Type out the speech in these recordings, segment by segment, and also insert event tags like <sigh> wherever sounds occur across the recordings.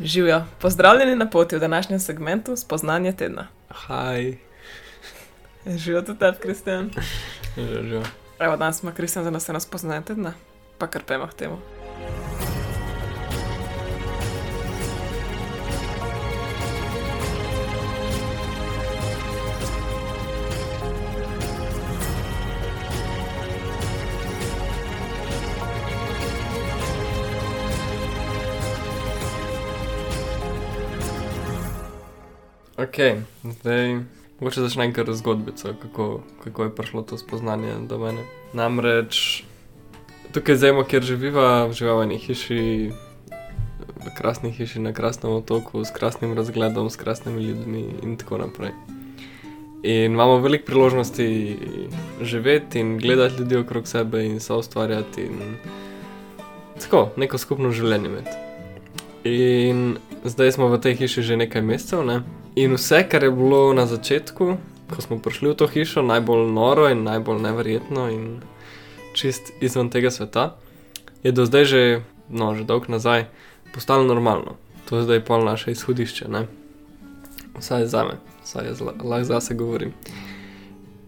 Živijo, pozdravljeni na poti v današnjem segmentu spoznanja tedna. Haj, Živijo tudi tebi, Kristjan. že. Evo, danes ima Kristjan za nas eno spoznanje tedna, pa kar pojmo k temu. Ok, zdaj mogoče začnem kar z zgodbico, kako, kako je prišlo to spoznanje do mene. Namreč tukaj zdaj, kjer živiva, živimo v eni hiši, v krasni hiši na krasnem otoku, s krasnim razgledom, s krasnimi ljudmi in tako naprej. In imamo veliko priložnosti živeti in gledati ljudi okrog sebe in so ustvarjati in tako, neko skupno življenje imeti. In zdaj smo v tej hiši že nekaj mesecev, ne? In vse, kar je bilo na začetku, ko smo prišli v to hišo, najbolj noro in najbolj neverjetno in čist izven tega sveta, je do zdaj že, no, že dolgo nazaj, postalo normalno. To je zdaj pol naše izhodišče, ne? Vsaj za me, vsaj lahko zase govorim.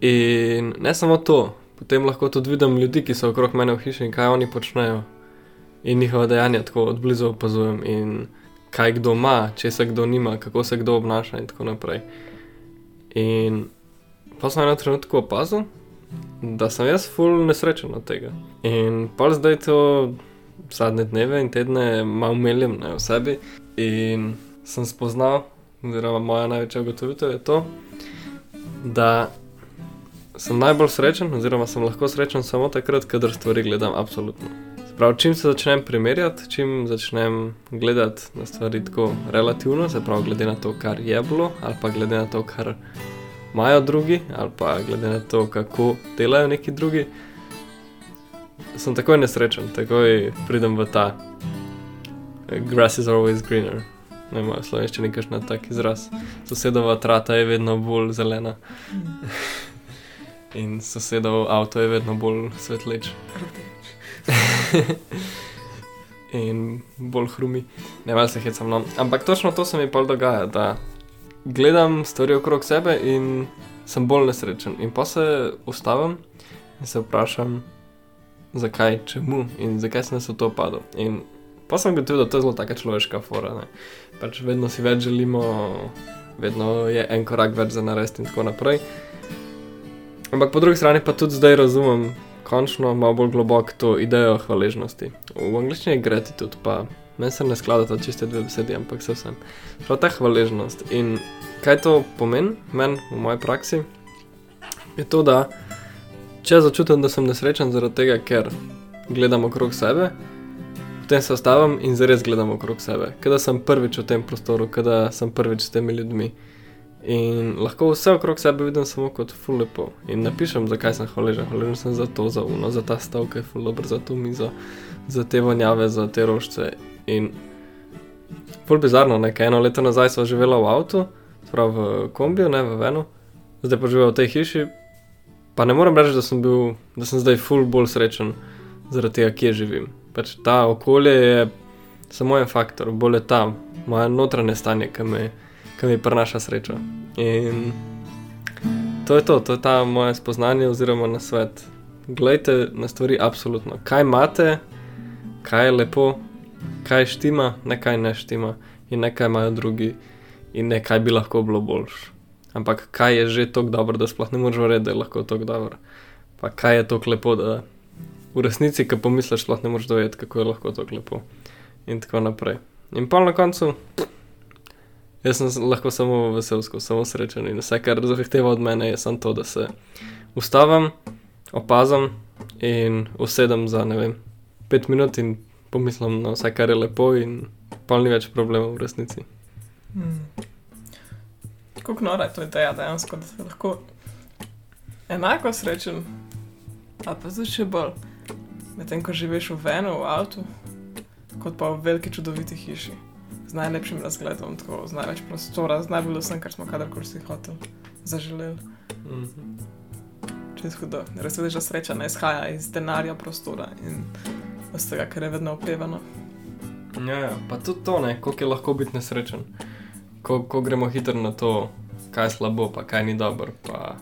In ne samo to, potem lahko tudi vidim ljudi, ki so okrog mene v hiši in kaj oni počnejo. In njihova dejanja tako od blizu opazujem in kaj kdo ima, če se kdo nima, kako se kdo obnaša in tako naprej. In pa sem eno trenutku opazil, da sem jaz full nesrečen od tega. In pa zdaj to zadnje dneve in tedne malo meljem ne, v sebi in sem spoznal, oziroma moja največja ugotovitev je to, da sem najbolj srečen, oziroma sem lahko srečen samo takrat, kadar stvari gledam absolutno. Prav, čim se začnem primerjati, čim začnem gledati na stvari tako relativno, se pravi, glede na to, kar je bilo, ali pa glede na to, kar imajo drugi, ali pa glede na to, kako delajo neki drugi, sem takoj nesrečen, takoj pridem v ta eh, grass is always greener. Ne morem slovenščini kakšen tak izraz. Sosedova trata je vedno bolj zelena <laughs> in sosedov avto je vedno bolj svetleč. <laughs> in bolj hrumi. Ne, malo se hecam, no. Ampak točno to se mi pa dogaja, da gledam stvari okrog sebe in sem bolj nesrečen. In pa se ustavim in se vprašam, zakaj, čemu in zakaj sem se v to padel. In pa sem gotovil, da to je zelo taka človeška fora. Ne. Pač vedno si več želimo, vedno je en korak več za narediti in tako naprej. Ampak po drugi strani pa tudi zdaj razumem, končno malo bolj globoko to idejo hvaležnosti. V angleščini je gratitude, pa meni se ne skladata čiste dve besedi, ampak se vsem. Prav ta hvaležnost. In kaj to pomeni meni v moji praksi, je to, da če začutim, da sem nesrečen zaradi tega, ker gledam okrog sebe, potem se ostavim in zares gledam okrog sebe, kada sem prvič v tem prostoru, kada sem prvič s temi ljudmi. In lahko vse okrog sebe vidim samo kot ful lepo. In napišem, zakaj sem hvaležen. Hvaležen sem za to, za uno, za ta stav, ki je ful dober, za to mizo, za te vonjave, za te rožce. In ful bizarno, nekaj eno leto nazaj smo živela v avtu, prav v kombiju, ne v venu, zdaj pa živela v tej hiši. Pa ne morem reči, da sem bil, da sem zdaj ful bolj srečen zaradi tega, kje živim. Pač ta okolje je samo en faktor, bolj je tam, moje notranje stanje, ki me ki mi prinaša srečo. In to je to, to je ta moje spoznanje oziroma na svet. Glejte na stvari absolutno. Kaj imate, kaj je lepo, kaj štima, ne kaj ne štima in ne kaj imajo drugi in ne kaj bi lahko bilo boljš. Ampak kaj je že tako dobro, da sploh ne moreš verjeti, da je lahko tako dobro. Pa kaj je tako lepo, da v resnici, ki pomisliš, sploh ne moreš dojeti, kako je lahko tako lepo. In tako naprej. In pa na koncu, Jaz sem lahko samo veselsko, samo srečen in vse, kar zahteva od mene, je samo to, da se ustavim, opazim in usedem za ne vem, pet minut in pomislim na vse, kar je lepo, in pa ni več problemov v resnici. Hmm. Kako nora je to ideja dejansko, da si lahko enako srečen, ali pa tudi še bolj, medtem ko živiš v venu, v avtu, kot pa v veliki čudoviti hiši. Z najlepšim razgledom, tako, z največ prostora, z najbolj vsem, kar smo kadarkoli si hotel, zaželeli. Mhm. Če je hudo, res vidiš, da sreča ne izhaja iz denarja, prostora in iz tega, kar je vedno opevano. Ja, ja, pa tudi to, ne, koliko je lahko biti nesrečen. Ko, ko gremo hitro na to, kaj je slabo, pa kaj ni dobro, pa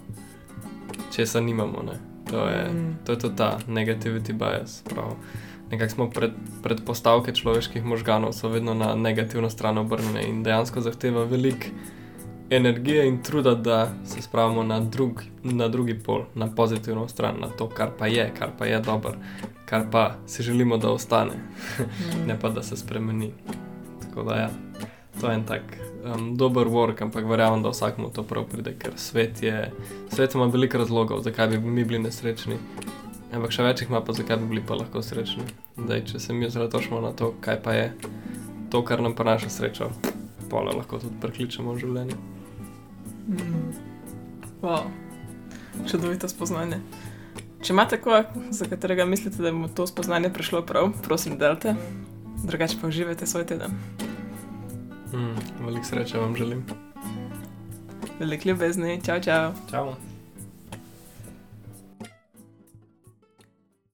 česa nimamo. Ne. To je, Mm. to je to ta negativity bias. Prav. Nekako smo pred, predpostavke človeških možganov, so vedno na negativno stran obrnjene in dejansko zahteva veliko energije in truda, da se spravimo na, drug, na drugi pol, na pozitivno stran, na to, kar pa je, kar pa je dobro, kar pa si želimo, da ostane <laughs> ne pa da se spremeni. Tako da ja, to je en tak um, dober work, ampak verjamem, da vsakmu to prav pride, ker svet, je, svet ima veliko razlogov, zakaj bi mi bili nesrečni. Ampak še več jih ima pa, zakaj bi bili pa lahko srečni. Zdaj, če se mi osredotočimo na to, kaj pa je to, kar nam prinaša srečo, pole lahko tudi prekličemo v življenju. Mm. Wow. Čudovito spoznanje. Če imate koga, za katerega mislite, da mu to spoznanje prišlo prav, prosim, delite. Drugače pa uživajte svoj teden. Mm, veliko sreče vam želim. Veliko ljubezni, čau, čau. Čau.